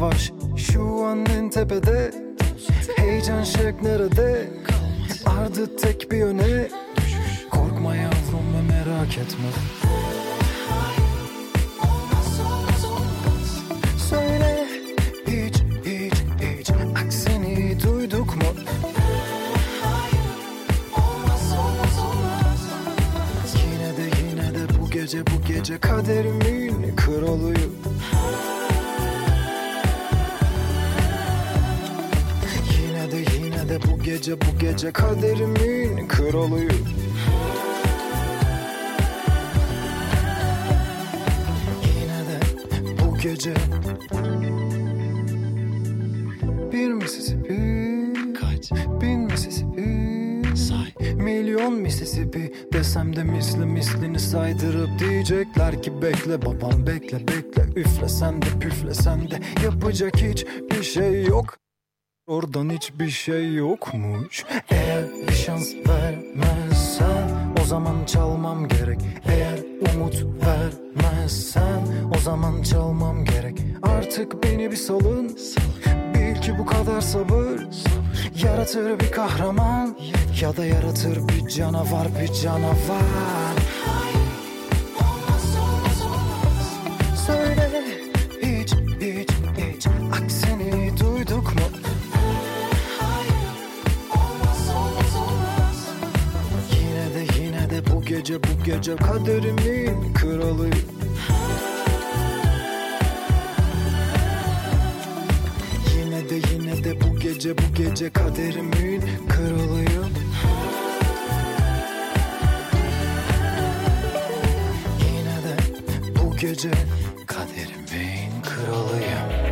nowość Yine de bu gece bu gece kaderimin kralıyım. Yine de bu gece. Bir Mississippi Kaç? Bin Mississippi Say. Milyon Mississippi Desem de misli mislini saydırıp Diyecekler ki bekle babam bekle bekle. Üflesen de püflesen de. Yapacak hiç bir şey yok Oradan hiçbir şey yokmuş. Eğer bir şans vermezsen O zaman çalmam gerek. Eğer umut vermezsen O zaman çalmam gerek. Artık beni bir salın. Bil ki bu kadar sabır Yaratır bir kahraman. Ya da yaratır bir canavar bir canavar gece bu gece kaderimin kralıyım Yine de yine de bu gece bu gece kaderimin kralıyım. Yine de bu gece kaderimin kralıyım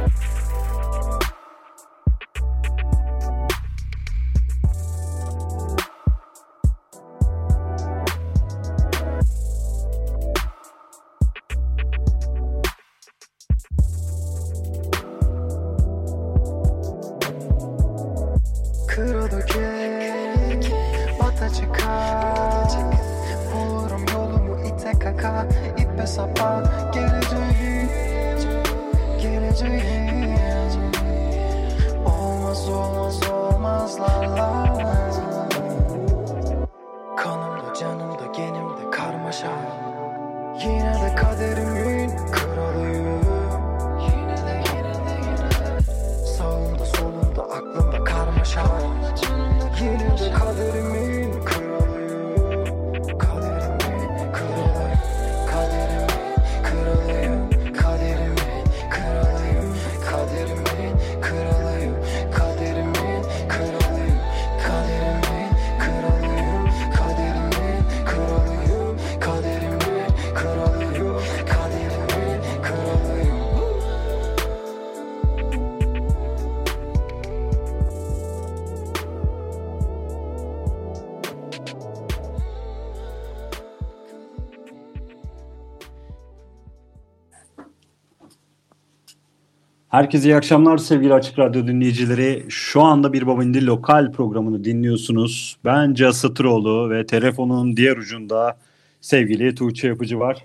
Herkese iyi akşamlar sevgili Açık Radyo dinleyicileri. Şu anda Bir Babindi Lokal programını dinliyorsunuz. Ben Cihaz Satıroğlu ve telefonun diğer ucunda sevgili Tuğçe Yapıcı var.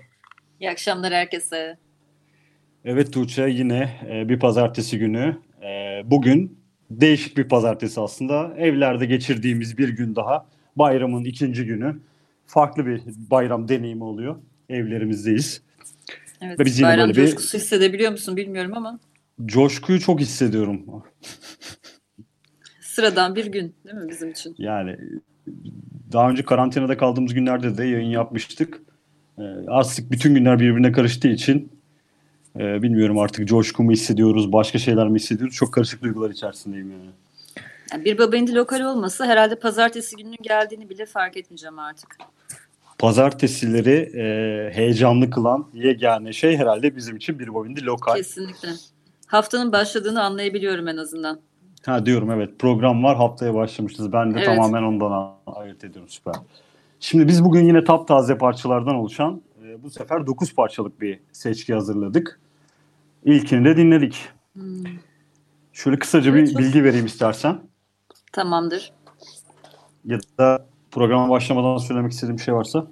İyi akşamlar herkese. Evet Tuğçe yine e, bir pazartesi günü. E, bugün değişik bir pazartesi aslında. Evlerde geçirdiğimiz bir gün daha. Bayramın ikinci günü. farklı bir bayram deneyimi oluyor. Evlerimizdeyiz. Evet, Ve biz yine bayram böyle bir... hissedebiliyor musun bilmiyorum ama. Coşkuyu çok hissediyorum. Sıradan bir gün değil mi bizim için? Yani daha önce karantinada kaldığımız günlerde de yayın yapmıştık. E, artık bütün günler birbirine karıştığı için e, bilmiyorum artık coşku mu hissediyoruz, başka şeyler mi hissediyoruz? Çok karışık duygular içerisindeyim yani. yani bir baba indi lokal olmasa herhalde pazartesi gününün geldiğini bile fark etmeyeceğim artık. Pazartesileri e, heyecanlı kılan yegane şey herhalde bizim için bir bobindi lokal. Kesinlikle. Haftanın başladığını anlayabiliyorum en azından. Ha diyorum evet program var haftaya başlamışız. Ben de evet. tamamen ondan ayırt ediyorum süper. Şimdi biz bugün yine taptaze parçalardan oluşan e, bu sefer 9 parçalık bir seçki hazırladık. İlkini de dinledik. Hmm. Şöyle kısaca evet, bir çok... bilgi vereyim istersen. Tamamdır. Ya da programa başlamadan söylemek istediğim bir şey varsa.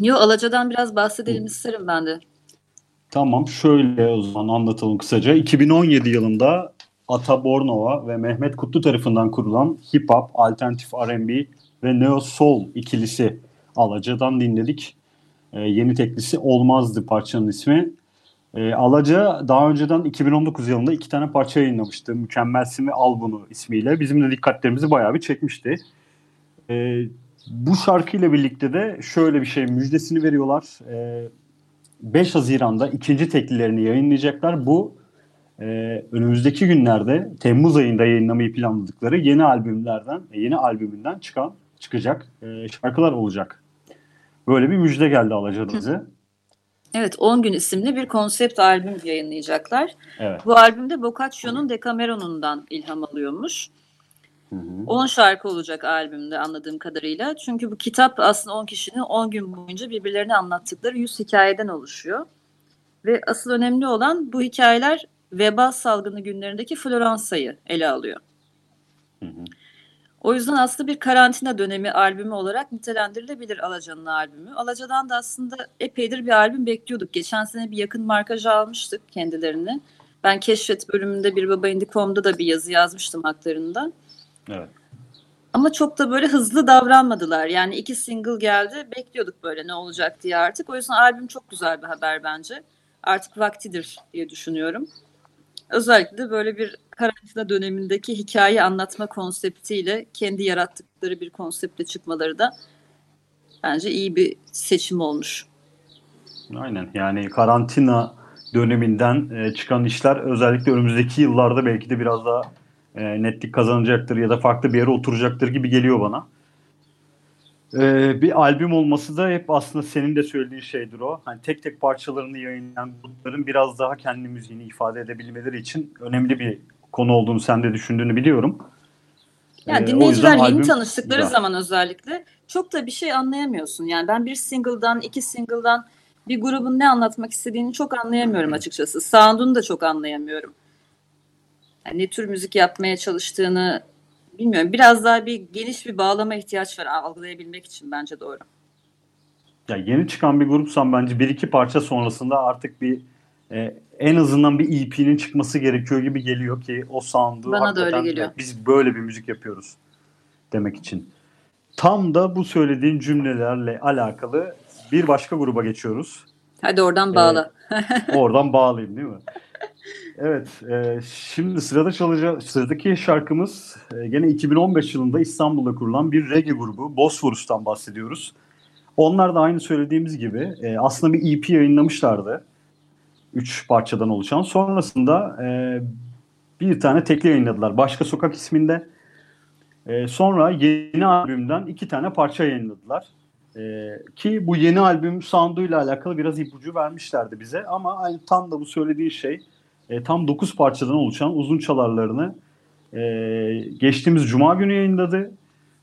Yok Alaca'dan biraz bahsedelim isterim ben de. Tamam şöyle o zaman anlatalım kısaca. 2017 yılında Ata Bornova ve Mehmet Kutlu tarafından kurulan hip hop, alternatif R&B ve neo soul ikilisi Alaca'dan dinledik. Ee, yeni teklisi Olmazdı parçanın ismi. Ee, Alaca daha önceden 2019 yılında iki tane parça yayınlamıştı. Mükemmelsin ve Al Bunu ismiyle. Bizim de dikkatlerimizi bayağı bir çekmişti. Ee, bu şarkıyla birlikte de şöyle bir şey müjdesini veriyorlar. Ee, 5 Haziran'da ikinci teklilerini yayınlayacaklar. Bu e, önümüzdeki günlerde Temmuz ayında yayınlamayı planladıkları yeni albümlerden, yeni albümünden çıkan çıkacak e, şarkılar olacak. Böyle bir müjde geldi Alacadız'ı. Evet 10 gün isimli bir konsept albüm yayınlayacaklar. Evet. Bu albümde Boccaccio'nun Decameron'undan ilham alıyormuş. Hı hı. 10 şarkı olacak albümde anladığım kadarıyla. Çünkü bu kitap aslında 10 kişinin 10 gün boyunca birbirlerine anlattıkları 100 hikayeden oluşuyor. Ve asıl önemli olan bu hikayeler veba salgını günlerindeki Floransa'yı ele alıyor. Hı hı. O yüzden aslında bir karantina dönemi albümü olarak nitelendirilebilir Alaca'nın albümü. Alaca'dan da aslında epeydir bir albüm bekliyorduk. Geçen sene bir yakın markajı almıştık kendilerini. Ben Keşfet bölümünde bir Baba Indie.com'da da bir yazı yazmıştım haklarında. Evet. Ama çok da böyle hızlı davranmadılar. Yani iki single geldi. Bekliyorduk böyle ne olacak diye artık. O yüzden albüm çok güzel bir haber bence. Artık vaktidir diye düşünüyorum. Özellikle de böyle bir karantina dönemindeki hikaye anlatma konseptiyle kendi yarattıkları bir konseptle çıkmaları da bence iyi bir seçim olmuş. Aynen yani karantina döneminden e, çıkan işler özellikle önümüzdeki yıllarda belki de biraz daha e, netlik kazanacaktır ya da farklı bir yere oturacaktır gibi geliyor bana. Ee, bir albüm olması da hep aslında senin de söylediğin şeydir o. Hani tek tek parçalarını yayınlayan grupların biraz daha kendi müziğini ifade edebilmeleri için önemli bir konu olduğunu sen de düşündüğünü biliyorum. Yani ee, dinleyiciler yeni tanıştıkları güzel. zaman özellikle çok da bir şey anlayamıyorsun. Yani ben bir single'dan, iki single'dan bir grubun ne anlatmak istediğini çok anlayamıyorum açıkçası. Sound'unu da çok anlayamıyorum. Yani ne tür müzik yapmaya çalıştığını bilmiyorum biraz daha bir geniş bir bağlama ihtiyaç var algılayabilmek için bence doğru. Ya yeni çıkan bir grupsan bence bir iki parça sonrasında artık bir e, en azından bir EP'nin çıkması gerekiyor gibi geliyor ki o sound'u Bana da öyle geliyor. biz böyle bir müzik yapıyoruz demek için. Tam da bu söylediğin cümlelerle alakalı bir başka gruba geçiyoruz. Hadi oradan bağla. Ee, oradan bağlayayım değil mi? Evet, e, şimdi sırada çalacak sıradaki şarkımız e, gene 2015 yılında İstanbul'da kurulan bir reggae grubu Bosphorus'tan bahsediyoruz. Onlar da aynı söylediğimiz gibi e, aslında bir EP yayınlamışlardı. Üç parçadan oluşan. Sonrasında e, bir tane tekli yayınladılar. Başka Sokak isminde. E, sonra yeni albümden iki tane parça yayınladılar. E, ki bu yeni albüm sound'uyla alakalı biraz ipucu vermişlerdi bize. Ama aynı tam da bu söylediği şey e, tam 9 parçadan oluşan uzun çalarlarını e, geçtiğimiz cuma günü yayınladı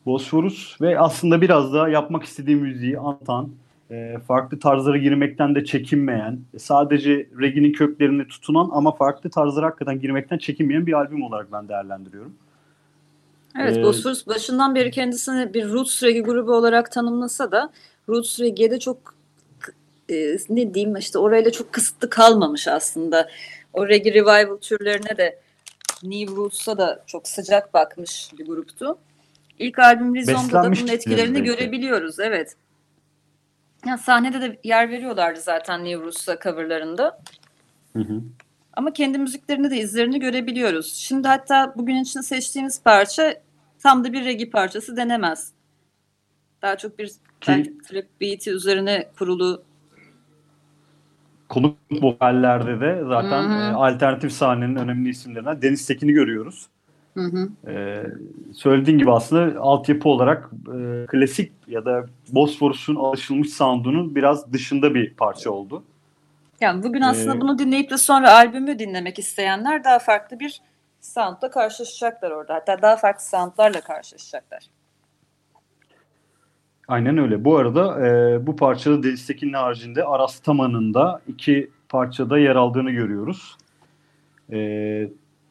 Bosforus ve aslında biraz da yapmak istediği müziği anlatan, e, farklı tarzlara girmekten de çekinmeyen, sadece reggae'nin köklerini tutunan ama farklı tarzlara hakikaten girmekten çekinmeyen bir albüm olarak ben değerlendiriyorum. Evet, ee, Bosphorus başından beri kendisini bir roots reggae grubu olarak tanımlasa da roots reggae'de çok e, ne diyeyim işte orayla çok kısıtlı kalmamış aslında. O reggae revival türlerine de New Roots'a da çok sıcak bakmış bir gruptu. İlk albüm Rizom'da da bunun etkilerini görebiliyoruz. Evet. Yani sahnede de yer veriyorlardı zaten New Russ'a coverlarında. Hı hı. Ama kendi müziklerinde de izlerini görebiliyoruz. Şimdi hatta bugün için seçtiğimiz parça tam da bir regi parçası denemez. Daha çok bir Ki, belki trap beat'i üzerine kurulu konuk vokallerde de zaten hı hı. E, alternatif sahnenin önemli isimlerinden Deniz Tekin'i görüyoruz. Hı hı. Ee, söylediğin gibi aslında altyapı olarak e, klasik ya da Bosphorus'un alışılmış sound'unun biraz dışında bir parça oldu. Yani bugün aslında ee, bunu dinleyip de sonra albümü dinlemek isteyenler daha farklı bir soundla karşılaşacaklar orada. Hatta daha farklı soundlarla karşılaşacaklar. Aynen öyle. Bu arada e, bu parçada Deniz Tekin'in haricinde Aras Taman'ın da iki parçada yer aldığını görüyoruz. E,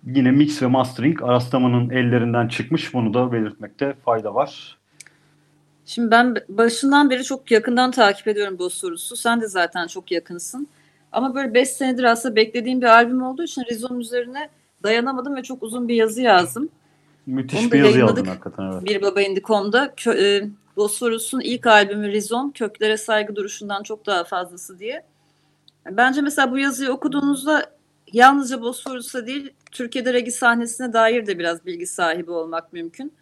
yine mix ve mastering Aras Taman'ın ellerinden çıkmış. Bunu da belirtmekte fayda var. Şimdi ben başından beri çok yakından takip ediyorum bu sorusu. Sen de zaten çok yakınsın. Ama böyle 5 senedir aslında beklediğim bir albüm olduğu için Rizom üzerine dayanamadım ve çok uzun bir yazı yazdım. Müthiş bir yazı yazdın hakikaten. Evet. Bir Baba Indicom'da. Kö- e, Bosphorus'un ilk albümü Rizon, köklere saygı duruşundan çok daha fazlası diye. Bence mesela bu yazıyı okuduğunuzda yalnızca Bosphorus'a değil, Türkiye'de regi sahnesine dair de biraz bilgi sahibi olmak mümkün.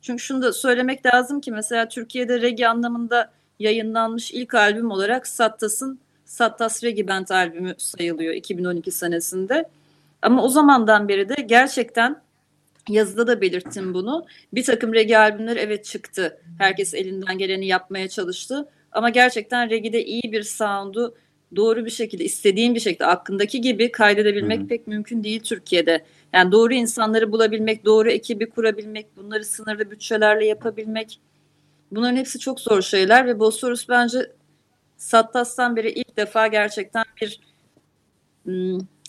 Çünkü şunu da söylemek lazım ki mesela Türkiye'de regi anlamında yayınlanmış ilk albüm olarak Sattas'ın Sattas Regi Band albümü sayılıyor 2012 senesinde. Ama o zamandan beri de gerçekten yazıda da belirttim bunu. Bir takım regi albümler evet çıktı. Herkes elinden geleni yapmaya çalıştı. Ama gerçekten regide iyi bir sound'u doğru bir şekilde istediğin bir şekilde aklındaki gibi kaydedebilmek Hı-hı. pek mümkün değil Türkiye'de. Yani doğru insanları bulabilmek, doğru ekibi kurabilmek, bunları sınırlı bütçelerle yapabilmek. Bunların hepsi çok zor şeyler ve Bosphorus bence Sattas'tan beri ilk defa gerçekten bir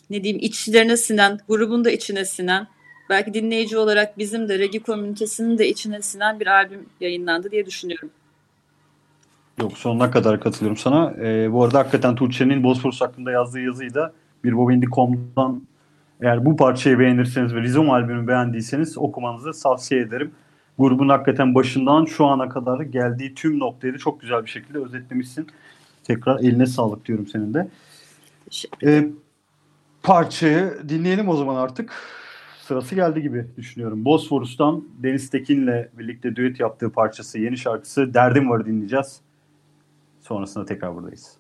ne diyeyim içlerine sinen, grubun da içine sinen, belki dinleyici olarak bizim de regi komünitesinin de içine sinen bir albüm yayınlandı diye düşünüyorum. Yok sonuna kadar katılıyorum sana. Ee, bu arada hakikaten Tuğçe'nin Bosphorus hakkında yazdığı yazıyı da bir Bobindi.com'dan eğer bu parçayı beğenirseniz ve Rizom albümünü beğendiyseniz okumanızı tavsiye ederim. Grubun hakikaten başından şu ana kadar geldiği tüm noktayı çok güzel bir şekilde özetlemişsin. Tekrar eline sağlık diyorum senin de. Ee, parçayı dinleyelim o zaman artık. Sırası geldi gibi düşünüyorum. Bosforus'tan Deniz Tekin'le birlikte düet yaptığı parçası, yeni şarkısı Derdim Var dinleyeceğiz. Sonrasında tekrar buradayız.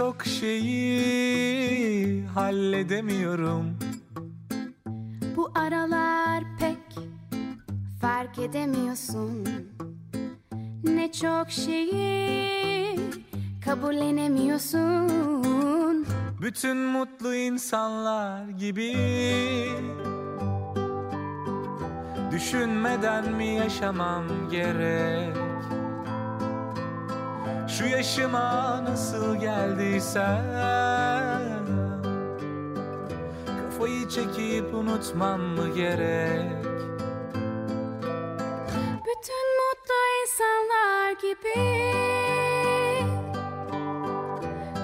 Birçok şeyi halledemiyorum. Bu aralar pek fark edemiyorsun. Ne çok şeyi kabullenemiyorsun. Bütün mutlu insanlar gibi Düşünmeden mi yaşamam gerek Şu yaşıma nasıl geldiysem Kafayı çekip unutmam mı gerek? Bütün mutlu insanlar gibi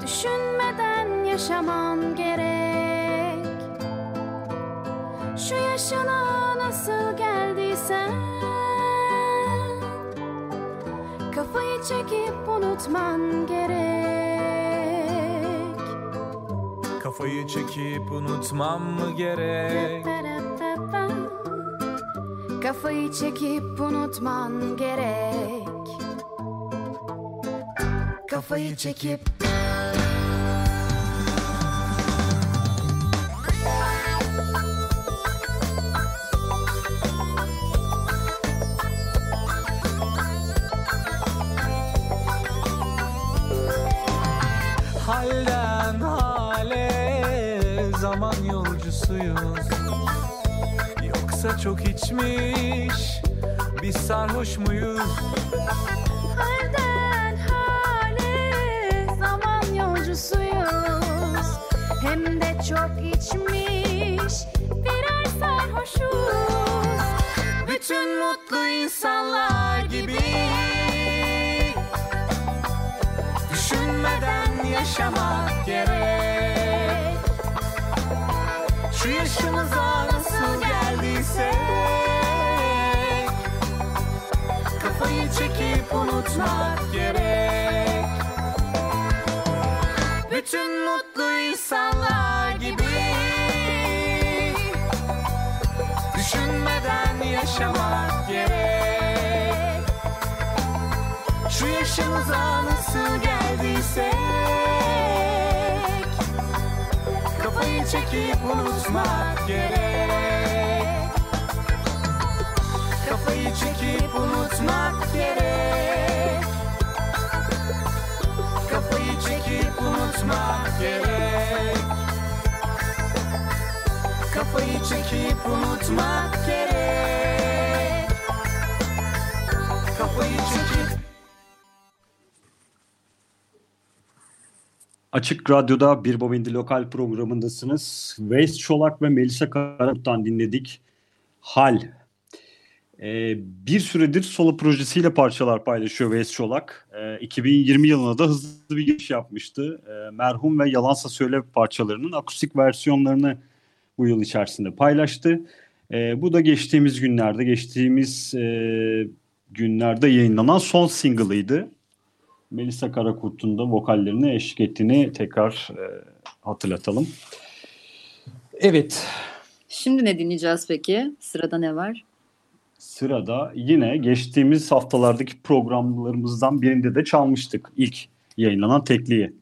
Düşünmeden yaşamam gerek. Şu yaşına nasıl geldiysen çekip unutman gerek. Kafayı çekip unutmam mı gerek? Kafayı çekip unutman gerek. Kafayı çekip Yoksa çok içmiş. Biz sarhoş muyuz? Halden hale zaman yolcusuyuz. Hem de çok içmiş. Birer sarhoşuz. Bütün mutlu insanlar gibi. Düşünmeden yaşamak gerek Şu yaşımıza nasıl geldiysek Kafayı çekip unutmak gerek. Bütün mutlu insanlar gibi Düşünmeden yaşamak gerek. Şu yaşımıza nasıl geldiysek çekip unutmak gerek. Kafayı çekip unutmak gerek. Kafayı çekip unutmak gerek. Kafayı çekip unutmak gerek Açık Radyo'da Bir Bobindi Lokal programındasınız. Veys Çolak ve Melisa Karat'tan dinledik. Hal. Ee, bir süredir solo projesiyle parçalar paylaşıyor Veys Çolak. Ee, 2020 yılında da hızlı bir giriş yapmıştı. Ee, Merhum ve Yalansa Söyle parçalarının akustik versiyonlarını bu yıl içerisinde paylaştı. Ee, bu da geçtiğimiz günlerde, geçtiğimiz e, günlerde yayınlanan son single'ıydı. Melisa Karakurt'un da vokallerine eşlik ettiğini tekrar e, hatırlatalım. Evet. Şimdi ne dinleyeceğiz peki? Sırada ne var? Sırada yine geçtiğimiz haftalardaki programlarımızdan birinde de çalmıştık ilk yayınlanan tekliği.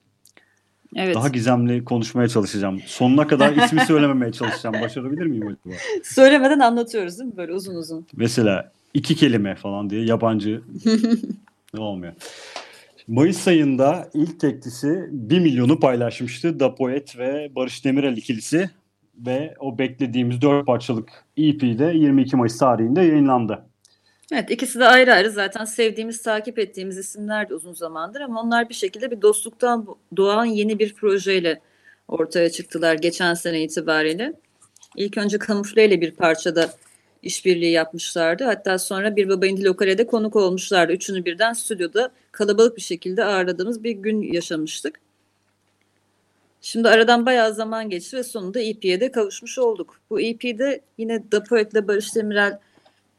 Evet. Daha gizemli konuşmaya çalışacağım. Sonuna kadar ismi söylememeye çalışacağım. Başarabilir miyim acaba? Söylemeden anlatıyoruz değil mi? Böyle uzun uzun. Mesela iki kelime falan diye yabancı olmuyor. Mayıs ayında ilk teklisi 1 milyonu paylaşmıştı. Da Poet ve Barış Demirel ikilisi. ve o beklediğimiz dört parçalık EP de 22 Mayıs tarihinde yayınlandı. Evet ikisi de ayrı ayrı zaten sevdiğimiz, takip ettiğimiz isimler de uzun zamandır ama onlar bir şekilde bir dostluktan doğan yeni bir projeyle ortaya çıktılar geçen sene itibariyle. İlk önce Kamufle ile bir parçada işbirliği yapmışlardı. Hatta sonra Bir Baba İndi Lokale'de konuk olmuşlardı. Üçünü birden stüdyoda kalabalık bir şekilde ağırladığımız bir gün yaşamıştık. Şimdi aradan bayağı zaman geçti ve sonunda EP'ye de kavuşmuş olduk. Bu EP'de yine Da Poet'le Barış Demirel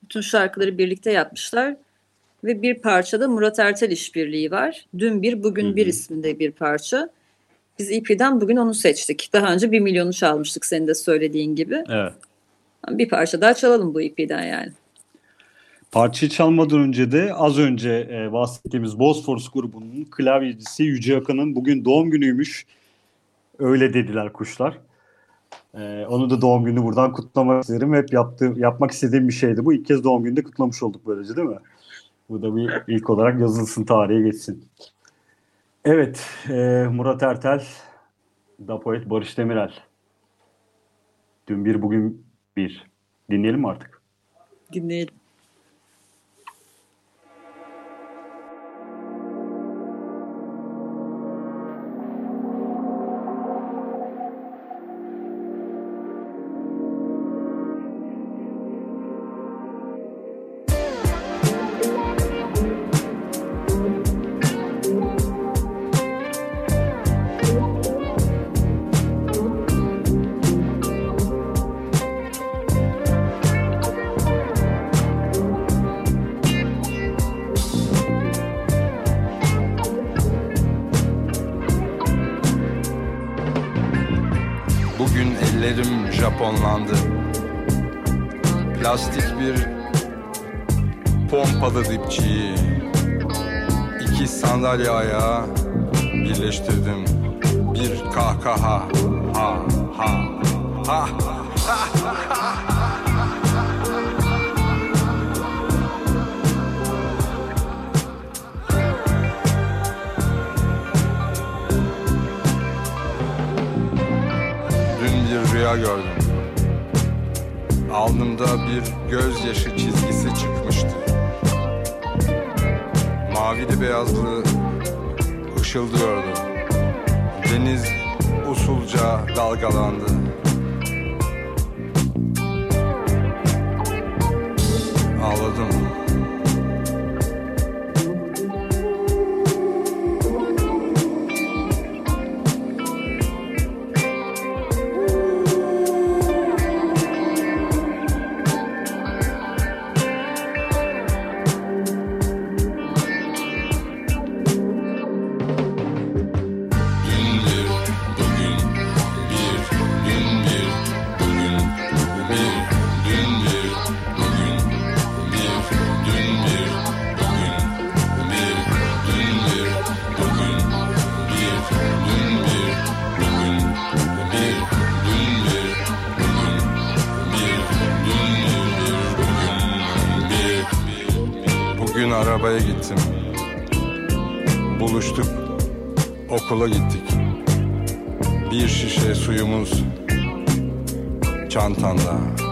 bütün şarkıları birlikte yapmışlar. Ve bir parçada Murat Ertel işbirliği var. Dün bir, bugün bir isminde bir parça. Biz EP'den bugün onu seçtik. Daha önce bir milyonu çalmıştık senin de söylediğin gibi. Evet. Bir parça daha çalalım bu EP'den yani. Parçayı çalmadan önce de az önce e, bahsettiğimiz Bosphorus grubunun klavyecisi Yüce Akın'ın bugün doğum günüymüş. Öyle dediler kuşlar. Ee, onu da doğum günü buradan kutlamak isterim. Hep yaptığı, yapmak istediğim bir şeydi. Bu ilk kez doğum gününde kutlamış olduk böylece değil mi? Bu da bir ilk olarak yazılsın, tarihe geçsin. Evet, e, Murat Ertel, Da Poet Barış Demirel. Dün bir, bugün bir. Dinleyelim mi artık? Dinleyelim. Japonlandı. Plastik bir pompalı dipçiyi iki sandalye ayağı birleştirdim. Bir kahkaha ha ha ha ha ha Dün bir rüya gördüm. Alnımda bir gözyaşı çizgisi çıkmıştı. Mavili beyazlı ışıldıyordu. Deniz usulca dalgalandı. Arabaya gittim. Buluştuk okula gittik. Bir şişe suyumuz çantanda.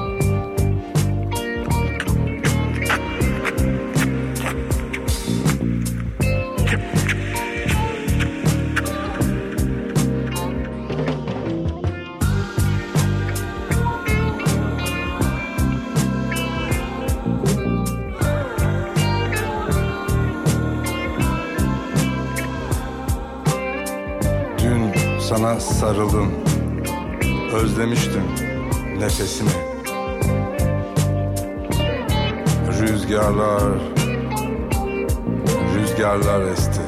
Sana sarıldım. Özlemiştim nefesini. Rüzgarlar, rüzgarlar esti.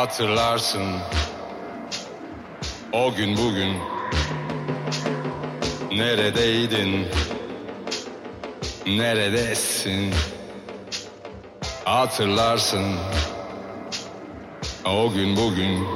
Hatırlarsın. O gün bugün Neredeydin? Neredesin? Hatırlarsın. O gün bugün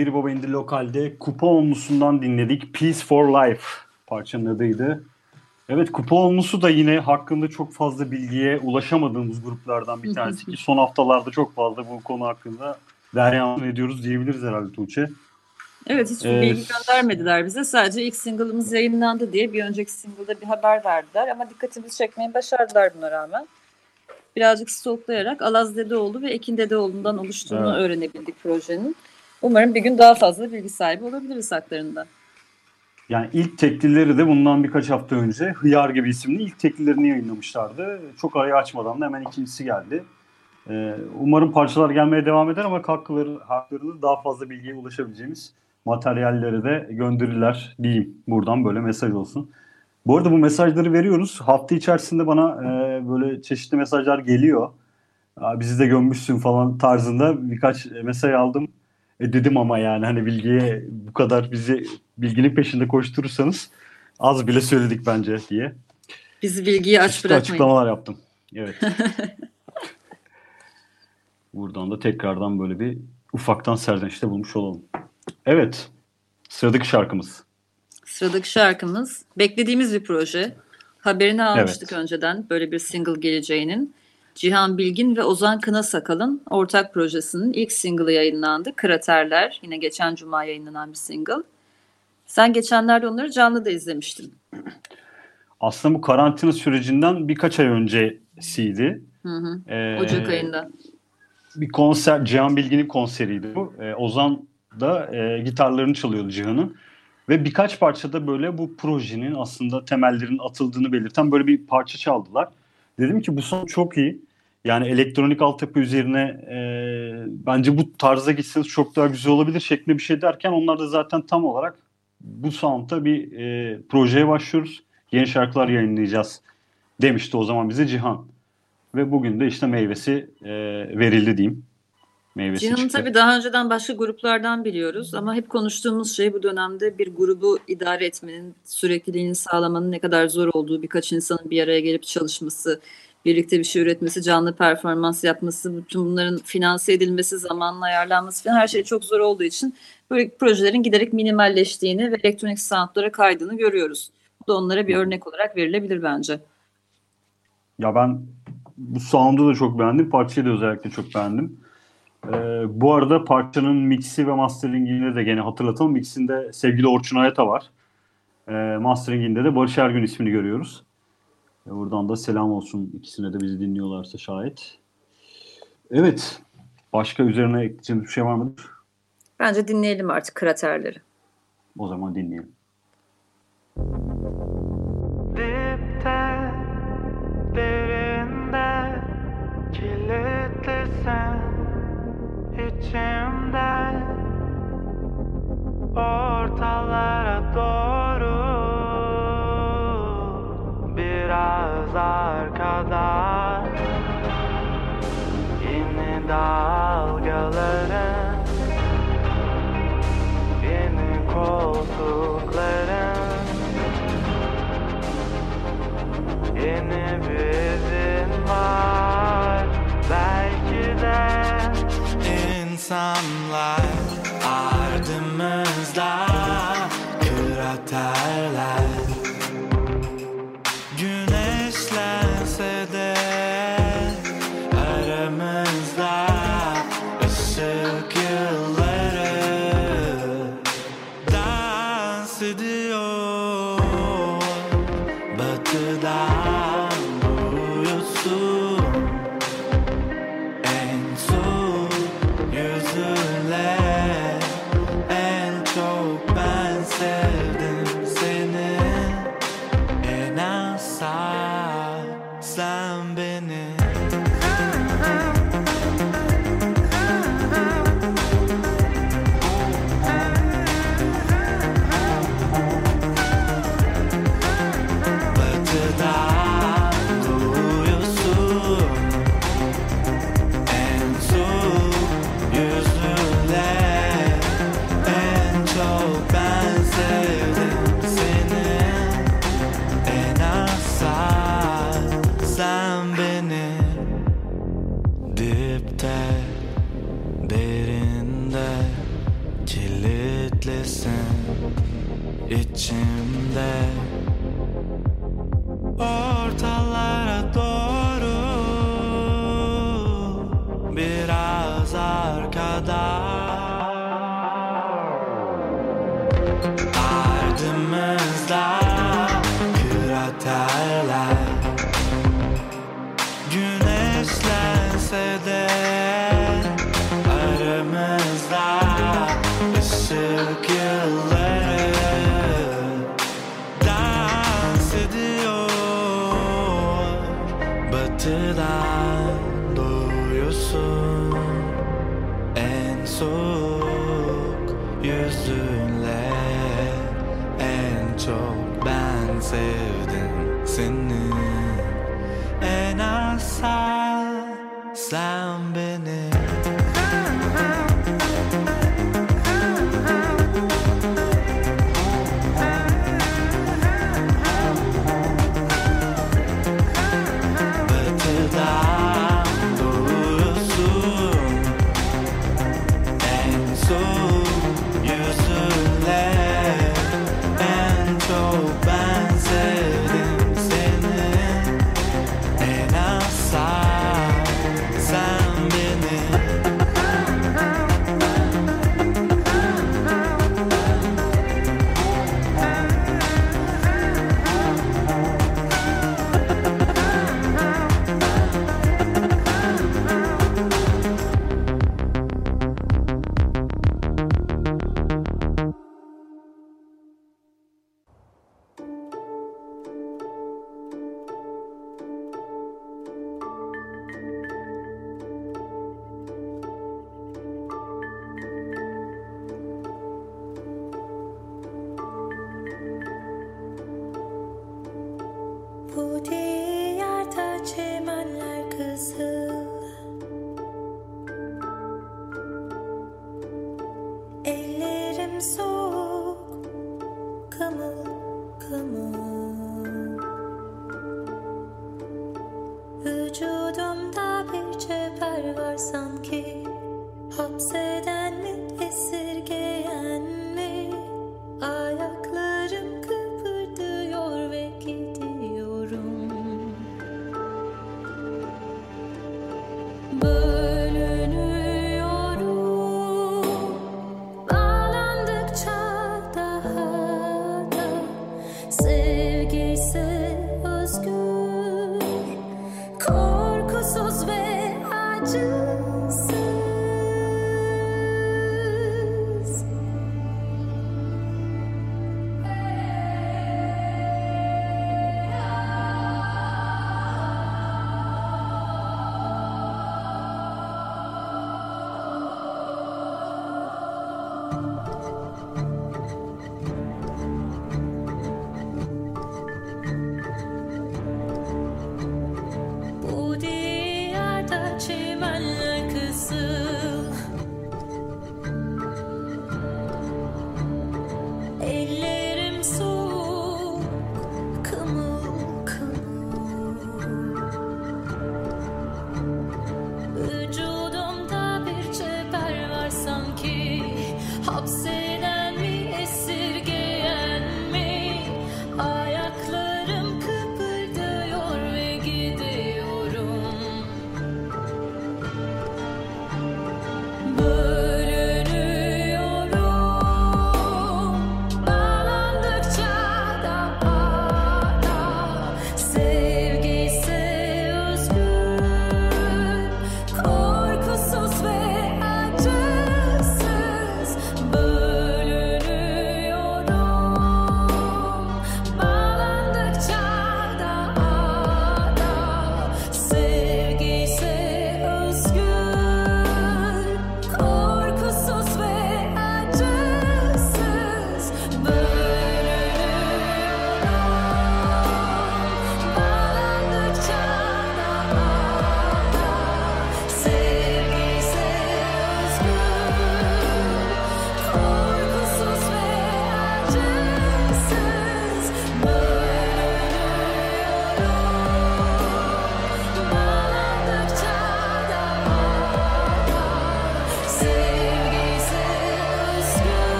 Bir Baba İndi Lokal'de Kupa Olmusu'ndan dinledik. Peace for Life parçanın adıydı. Evet Kupa Olmusu da yine hakkında çok fazla bilgiye ulaşamadığımız gruplardan bir tanesi ki son haftalarda çok fazla bu konu hakkında deryan ediyoruz diyebiliriz herhalde Tuğçe. Evet hiç Ee, bilgi göndermediler bize. Sadece ilk single'ımız yayınlandı diye bir önceki single'da bir haber verdiler. Ama dikkatimizi çekmeyi başardılar buna rağmen. Birazcık stoklayarak Alaz Dedeoğlu ve Ekin Dedeoğlu'ndan oluştuğunu Evet. öğrenebildik projenin. Umarım bir gün daha fazla bilgi sahibi olabiliriz haklarında. Yani ilk teklileri de bundan birkaç hafta önce Hıyar gibi isimli ilk teklilerini yayınlamışlardı. Çok arayı açmadan da hemen ikincisi geldi. Ee, umarım parçalar gelmeye devam eder ama hakları, haklarını daha fazla bilgiye ulaşabileceğimiz materyalleri de gönderirler diyeyim. Buradan böyle mesaj olsun. Bu arada bu mesajları veriyoruz. Hafta içerisinde bana e, böyle çeşitli mesajlar geliyor. Bizi de gömmüşsün falan tarzında birkaç mesaj aldım. E dedim ama yani hani bilgiye bu kadar bizi bilginin peşinde koşturursanız az bile söyledik bence diye. Bizi bilgiyi aç Çeşitli bırakmayın. açıklamalar yaptım. Evet. Buradan da tekrardan böyle bir ufaktan serzenişte bulmuş olalım. Evet. Sıradaki şarkımız. Sıradaki şarkımız beklediğimiz bir proje. Haberini almıştık önceden böyle bir single geleceğinin. Cihan Bilgin ve Ozan Kınasakal'ın ortak projesinin ilk single'ı yayınlandı. Kraterler. Yine geçen cuma yayınlanan bir single. Sen geçenlerde onları canlı da izlemiştin. Aslında bu karantina sürecinden birkaç ay öncesiydi. Hı hı. Ee, Ocak ayında. bir konser, Cihan Bilgin'in konseriydi bu. Ee, Ozan da e, gitarlarını çalıyordu Cihan'ın. Ve birkaç parçada böyle bu projenin aslında temellerinin atıldığını belirten böyle bir parça çaldılar. Dedim ki bu son çok iyi. Yani elektronik altyapı üzerine e, bence bu tarza gitseniz çok daha güzel olabilir şeklinde bir şey derken onlar da zaten tam olarak bu sound'ta bir e, projeye başlıyoruz. Yeni şarkılar yayınlayacağız demişti o zaman bize Cihan. Ve bugün de işte meyvesi e, verildi diyeyim. Meyvesi Cihan'ı tabii daha önceden başka gruplardan biliyoruz ama hep konuştuğumuz şey bu dönemde bir grubu idare etmenin, sürekliliğini sağlamanın ne kadar zor olduğu, birkaç insanın bir araya gelip çalışması, birlikte bir şey üretmesi, canlı performans yapması, bütün bunların finanse edilmesi, zamanla ayarlanması falan her şey çok zor olduğu için böyle projelerin giderek minimalleştiğini ve elektronik soundlara kaydığını görüyoruz. Bu da onlara bir örnek olarak verilebilir bence. Ya ben bu sound'u da çok beğendim. Parçayı da özellikle çok beğendim. Ee, bu arada parçanın mixi ve masteringini de gene hatırlatalım. Mixinde sevgili Orçun Ayata var. Ee, masteringinde de Barış Ergün ismini görüyoruz. Ee, buradan da selam olsun ikisine de bizi dinliyorlarsa şayet. Evet. Başka üzerine ekleyeceğimiz bir şey var mıdır? Bence dinleyelim artık kraterleri. O zaman dinleyelim. Dipte, derinde, kilitlisin içimde Ortalara doğru Yeni koltukların Yeni bir var. Belki de insanlar ardımızda kraterler batıdan doğuyorsun. En soğuk yüzünle en çok ben sevdim sanki Hapseden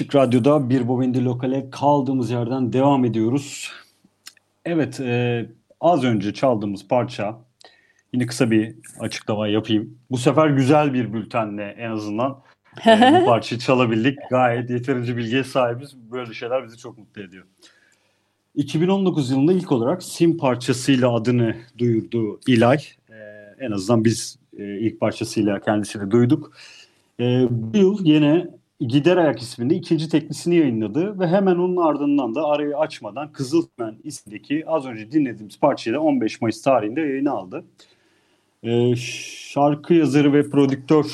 Açık Radyo'da bir Bobindi Lokal'e kaldığımız yerden devam ediyoruz. Evet, e, az önce çaldığımız parça, yine kısa bir açıklama yapayım. Bu sefer güzel bir bültenle en azından e, bu parçayı çalabildik. Gayet yeterince bilgiye sahibiz. Böyle şeyler bizi çok mutlu ediyor. 2019 yılında ilk olarak Sim parçasıyla adını duyurdu İlay. E, en azından biz e, ilk parçasıyla kendisini duyduk. E, bu yıl yine Gider Ayak isminde ikinci teklisini yayınladı ve hemen onun ardından da arayı açmadan Kızılmen isimdeki az önce dinlediğimiz parçayla 15 Mayıs tarihinde yayını aldı. Ee, şarkı yazarı ve prodüktör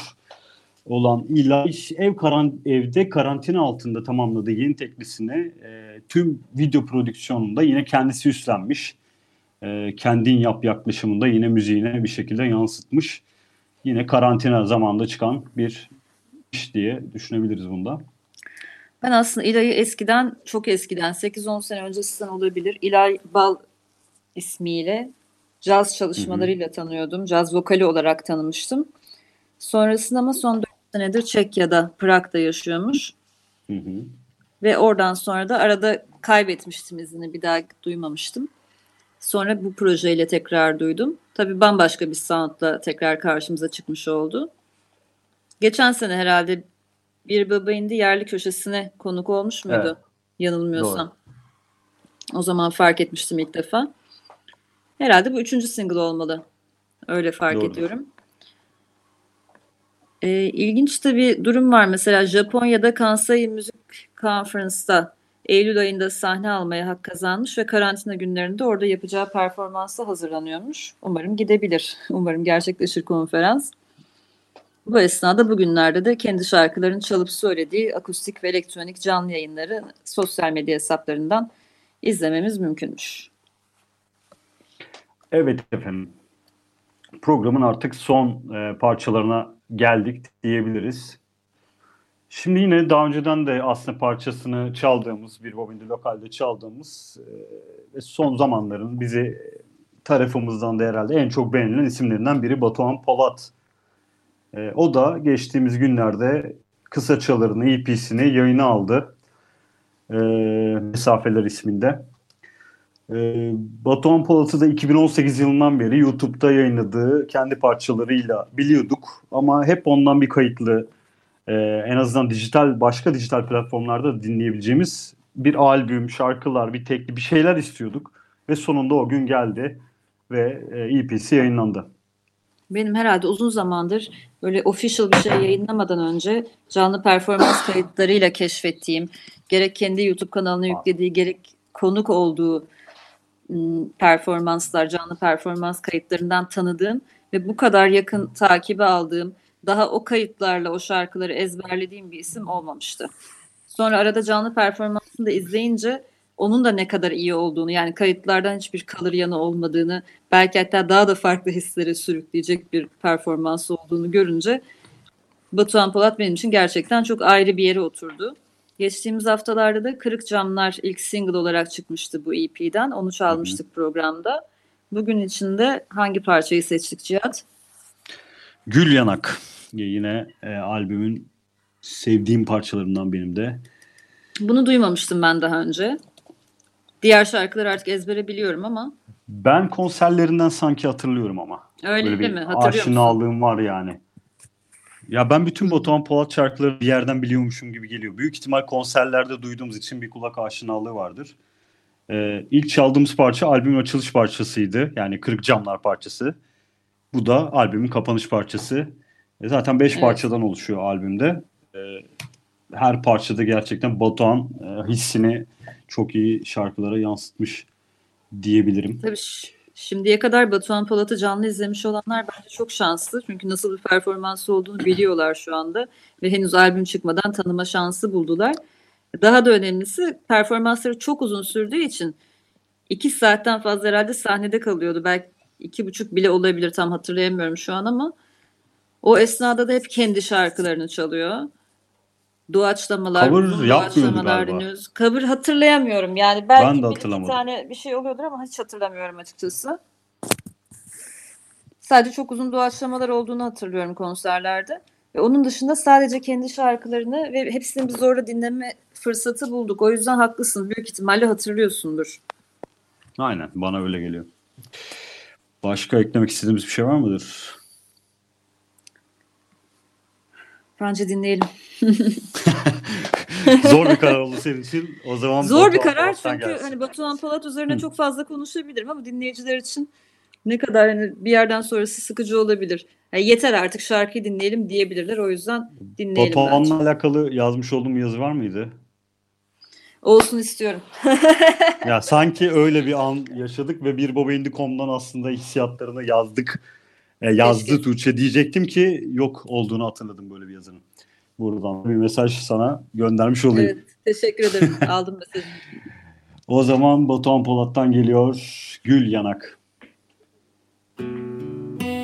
olan İlay ev karan evde karantina altında tamamladığı yeni teklisini e, tüm video prodüksiyonunda yine kendisi üstlenmiş. E, kendin yap yaklaşımında yine müziğine bir şekilde yansıtmış. Yine karantina zamanında çıkan bir diye düşünebiliriz bunda. Ben aslında İlay'ı eskiden, çok eskiden, 8-10 sene öncesinden olabilir. İlay Bal ismiyle caz çalışmalarıyla tanıyordum. Caz vokali olarak tanımıştım. Sonrasında ama son 4 senedir Çekya'da, Prag'da yaşıyormuş. Hı hı. Ve oradan sonra da arada kaybetmiştim izini. Bir daha duymamıştım. Sonra bu projeyle tekrar duydum. Tabii bambaşka bir soundla tekrar karşımıza çıkmış oldu. Geçen sene herhalde bir baba indi yerli köşesine konuk olmuş muydu? Evet. Yanılmıyorsam. Doğru. O zaman fark etmiştim ilk defa. Herhalde bu üçüncü single olmalı. Öyle fark Doğru. ediyorum. Ee, ilginç de bir durum var. Mesela Japonya'da Kansai Müzik Conference'da Eylül ayında sahne almaya hak kazanmış ve karantina günlerinde orada yapacağı performansa hazırlanıyormuş. Umarım gidebilir. Umarım gerçekleşir konferans. Bu esnada bugünlerde de kendi şarkılarını çalıp söylediği akustik ve elektronik canlı yayınları sosyal medya hesaplarından izlememiz mümkünmüş. Evet efendim. Programın artık son e, parçalarına geldik diyebiliriz. Şimdi yine daha önceden de aslında parçasını çaldığımız, bir bobindi lokalde çaldığımız e, ve son zamanların bizi tarafımızdan da herhalde en çok beğenilen isimlerinden biri Batuhan Polat. E, o da geçtiğimiz günlerde kısa çalarını, EP'sini yayına aldı. E, Mesafeler isminde. E, Batuhan Polat'ı da 2018 yılından beri YouTube'da yayınladığı kendi parçalarıyla biliyorduk. Ama hep ondan bir kayıtlı e, en azından dijital başka dijital platformlarda dinleyebileceğimiz bir albüm, şarkılar, bir tekli bir şeyler istiyorduk. Ve sonunda o gün geldi ve e, EP'si yayınlandı. Benim herhalde uzun zamandır böyle official bir şey yayınlamadan önce canlı performans kayıtlarıyla keşfettiğim, gerek kendi YouTube kanalına yüklediği, gerek konuk olduğu performanslar, canlı performans kayıtlarından tanıdığım ve bu kadar yakın takibi aldığım, daha o kayıtlarla o şarkıları ezberlediğim bir isim olmamıştı. Sonra arada canlı performansını da izleyince onun da ne kadar iyi olduğunu yani kayıtlardan hiçbir kalır yanı olmadığını belki hatta daha da farklı hislere sürükleyecek bir performans olduğunu görünce Batuhan Polat benim için gerçekten çok ayrı bir yere oturdu. Geçtiğimiz haftalarda da Kırık Camlar ilk single olarak çıkmıştı bu EP'den. Onu çalmıştık Hı-hı. programda. Bugün içinde hangi parçayı seçtik Cihat? Gül Yanak. Yine e, albümün sevdiğim parçalarından benim de. Bunu duymamıştım ben daha önce. Diğer şarkıları artık ezbere biliyorum ama. Ben konserlerinden sanki hatırlıyorum ama. Öyle Böyle değil mi? Hatırlıyor aşinalığım musun? var yani. Ya ben bütün Batuhan Polat şarkıları bir yerden biliyormuşum gibi geliyor. Büyük ihtimal konserlerde duyduğumuz için bir kulak aşinalığı vardır. Ee, ilk çaldığımız parça albümün açılış parçasıydı. Yani Kırık Camlar parçası. Bu da albümün kapanış parçası. E zaten 5 evet. parçadan oluşuyor albümde. E, her parçada gerçekten Batuhan e, hissini çok iyi şarkılara yansıtmış diyebilirim. Tabii şimdiye kadar Batuhan Polat'ı canlı izlemiş olanlar bence çok şanslı. Çünkü nasıl bir performansı olduğunu biliyorlar şu anda. Ve henüz albüm çıkmadan tanıma şansı buldular. Daha da önemlisi performansları çok uzun sürdüğü için iki saatten fazla herhalde sahnede kalıyordu. Belki iki buçuk bile olabilir tam hatırlayamıyorum şu an ama o esnada da hep kendi şarkılarını çalıyor. Doğaçlamalar, cover doğaçlamalar dinliyoruz. Cover hatırlayamıyorum. Yani belki ben de bir, bir tane bir şey oluyordur ama hiç hatırlamıyorum açıkçası. Sadece çok uzun doğaçlamalar olduğunu hatırlıyorum konserlerde. Ve onun dışında sadece kendi şarkılarını ve hepsini bir zorla dinleme fırsatı bulduk. O yüzden haklısın. Büyük ihtimalle hatırlıyorsundur. Aynen. Bana öyle geliyor. Başka eklemek istediğimiz bir şey var mıdır? Bence dinleyelim. Zor bir karar oldu senin için. O zaman Zor bir karar çünkü gelsin. hani Batuhan Polat üzerine Hı. çok fazla konuşabilirim ama dinleyiciler için ne kadar hani bir yerden sonrası sıkıcı olabilir. Yani yeter artık şarkıyı dinleyelim diyebilirler. O yüzden dinleyelim Batuhan'la alakalı yazmış olduğum bir yazı var mıydı? Olsun istiyorum. ya sanki öyle bir an yaşadık ve bir Bobaindi.com'dan aslında hissiyatlarını yazdık. E, yazdı Keşke. Tuğçe diyecektim ki yok olduğunu hatırladım böyle bir yazının. Buradan bir mesaj sana göndermiş olayım. Evet, teşekkür ederim. Aldım mesajını. o zaman Batuhan Polat'tan geliyor Gül Yanak. Gül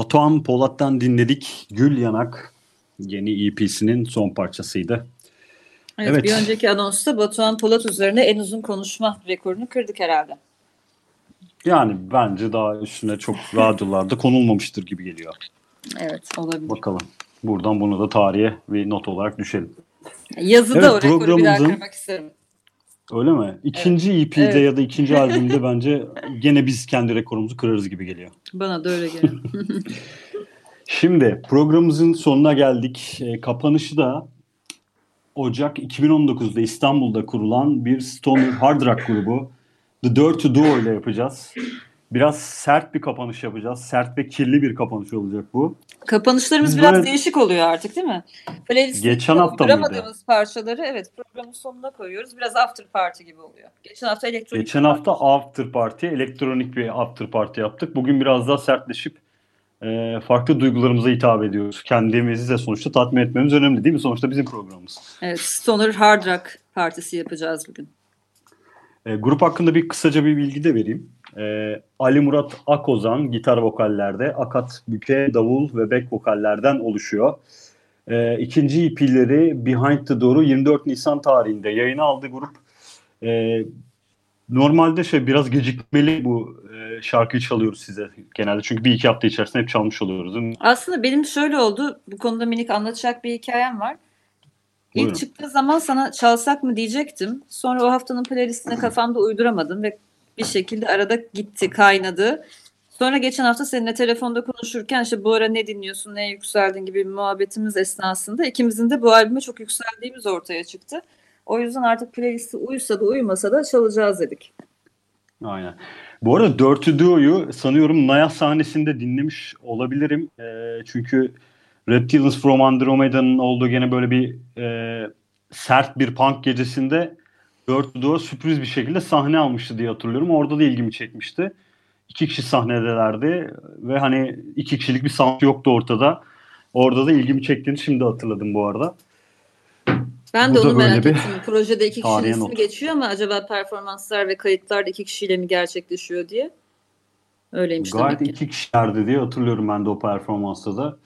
Batuhan Polat'tan dinledik. Gül Yanak yeni EP'sinin son parçasıydı. Evet, Evet. bir önceki anonsta Batuhan Polat üzerine en uzun konuşma rekorunu kırdık herhalde. Yani bence daha üstüne çok radyolarda konulmamıştır gibi geliyor. Evet olabilir. Bakalım. Buradan bunu da tarihe bir not olarak düşelim. Yazıda Evet, o rekoru bir daha kırmak isterim. Öyle mi? İkinci EP'de Evet. ya da ikinci albümde bence gene biz kendi rekorumuzu kırarız gibi geliyor. Bana da öyle geliyor. Şimdi programımızın sonuna geldik. E, kapanışı da Ocak 2019'da İstanbul'da kurulan bir Stoner Hard Rock grubu The Dirty Duo ile yapacağız. Biraz sert bir kapanış yapacağız. Sert ve kirli bir kapanış olacak bu. Kapanışlarımız Biz biraz böyle- değişik oluyor artık değil mi? Playlist'te Geçen hafta mıydı? parçaları evet programın sonuna koyuyoruz. Biraz after party gibi oluyor. Geçen hafta elektronik Geçen hafta After Party, elektronik bir After Party yaptık. Bugün biraz daha sertleşip e, farklı duygularımıza hitap ediyoruz. Kendimizi de sonuçta tatmin etmemiz önemli değil mi? Sonuçta bizim programımız. Evet, Stoner Hard Rock partisi yapacağız bugün. E, grup hakkında bir kısaca bir bilgi de vereyim. E, Ali Murat Akozan gitar vokallerde, Akat Büke davul ve back vokallerden oluşuyor. E, ikinci EP'leri Behind the Door'u 24 Nisan tarihinde yayına aldı grup. E, normalde şey biraz gecikmeli bu e, şarkıyı çalıyoruz size genelde. Çünkü bir iki hafta içerisinde hep çalmış oluyoruz değil mi? Aslında benim şöyle oldu. Bu konuda minik anlatacak bir hikayem var. Buyurun. İlk çıktığı zaman sana çalsak mı diyecektim. Sonra o haftanın playlistine kafamda uyduramadım ve bir şekilde arada gitti, kaynadı. Sonra geçen hafta seninle telefonda konuşurken işte bu ara ne dinliyorsun, neye yükseldin gibi bir muhabbetimiz esnasında ikimizin de bu albüme çok yükseldiğimiz ortaya çıktı. O yüzden artık playlisti uysa da uyumasa da çalacağız dedik. Aynen. Bu arada Dirty Duo'yu sanıyorum Naya sahnesinde dinlemiş olabilirim. E, çünkü Reptiles from Andromeda'nın olduğu gene böyle bir e, sert bir punk gecesinde Dirty Duo sürpriz bir şekilde sahne almıştı diye hatırlıyorum. Orada da ilgimi çekmişti. İki kişi sahnedelerdi ve hani iki kişilik bir sound yoktu ortada. Orada da ilgimi çektiğini şimdi hatırladım bu arada. Ben de onu merak ettim. Projede iki kişinin ismi not. geçiyor ama acaba performanslar ve kayıtlar iki kişiyle mi gerçekleşiyor diye. Öyleymiş Gayet demek ki. iki kişilerdi diye hatırlıyorum ben de o performansta da.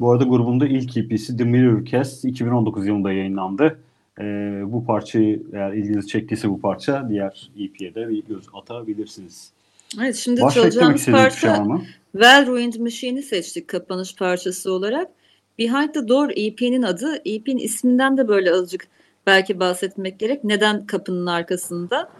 Bu arada grubun da ilk EP'si The Mirror Cast 2019 yılında yayınlandı. Ee, bu parçayı eğer ilginizi çektiyse bu parça diğer EP'ye de bir göz atabilirsiniz. Evet şimdi çalacağımız parça şey Well Ruined Machine'i seçtik kapanış parçası olarak. Behind the Door EP'nin adı. EP'nin isminden de böyle azıcık belki bahsetmek gerek. Neden kapının arkasında?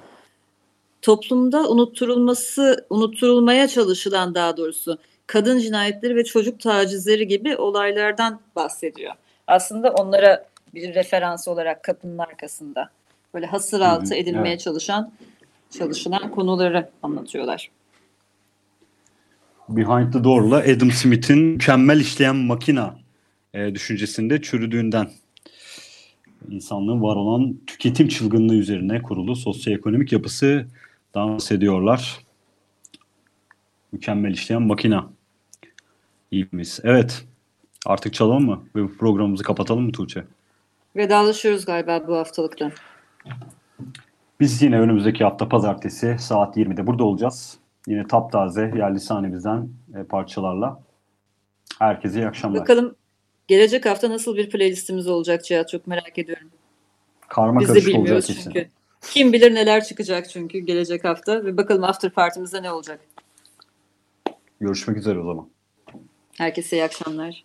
Toplumda unutturulması, unutturulmaya çalışılan daha doğrusu kadın cinayetleri ve çocuk tacizleri gibi olaylardan bahsediyor. Aslında onlara bir referans olarak kapının arkasında böyle hasır altı edilmeye evet. çalışan çalışılan konuları anlatıyorlar. Behind the Door'la Adam Smith'in mükemmel işleyen makina e, düşüncesinde çürüdüğünden insanlığın var olan tüketim çılgınlığı üzerine kurulu sosyoekonomik yapısı dans ediyorlar. Mükemmel işleyen makina. İyimiz. Evet. Artık çalalım mı? Ve bu programımızı kapatalım mı Tuğçe? Vedalaşıyoruz galiba bu haftalıkta. Biz yine önümüzdeki hafta pazartesi saat 20'de burada olacağız. Yine taptaze yerli sahnemizden e, parçalarla. Herkese iyi akşamlar. Bakalım gelecek hafta nasıl bir playlistimiz olacak Cihat çok merak ediyorum. Karma Biz de bilmiyoruz çünkü. Kesin. Kim bilir neler çıkacak çünkü gelecek hafta ve bakalım after partimizde ne olacak. Görüşmek üzere o zaman. Herkese iyi akşamlar.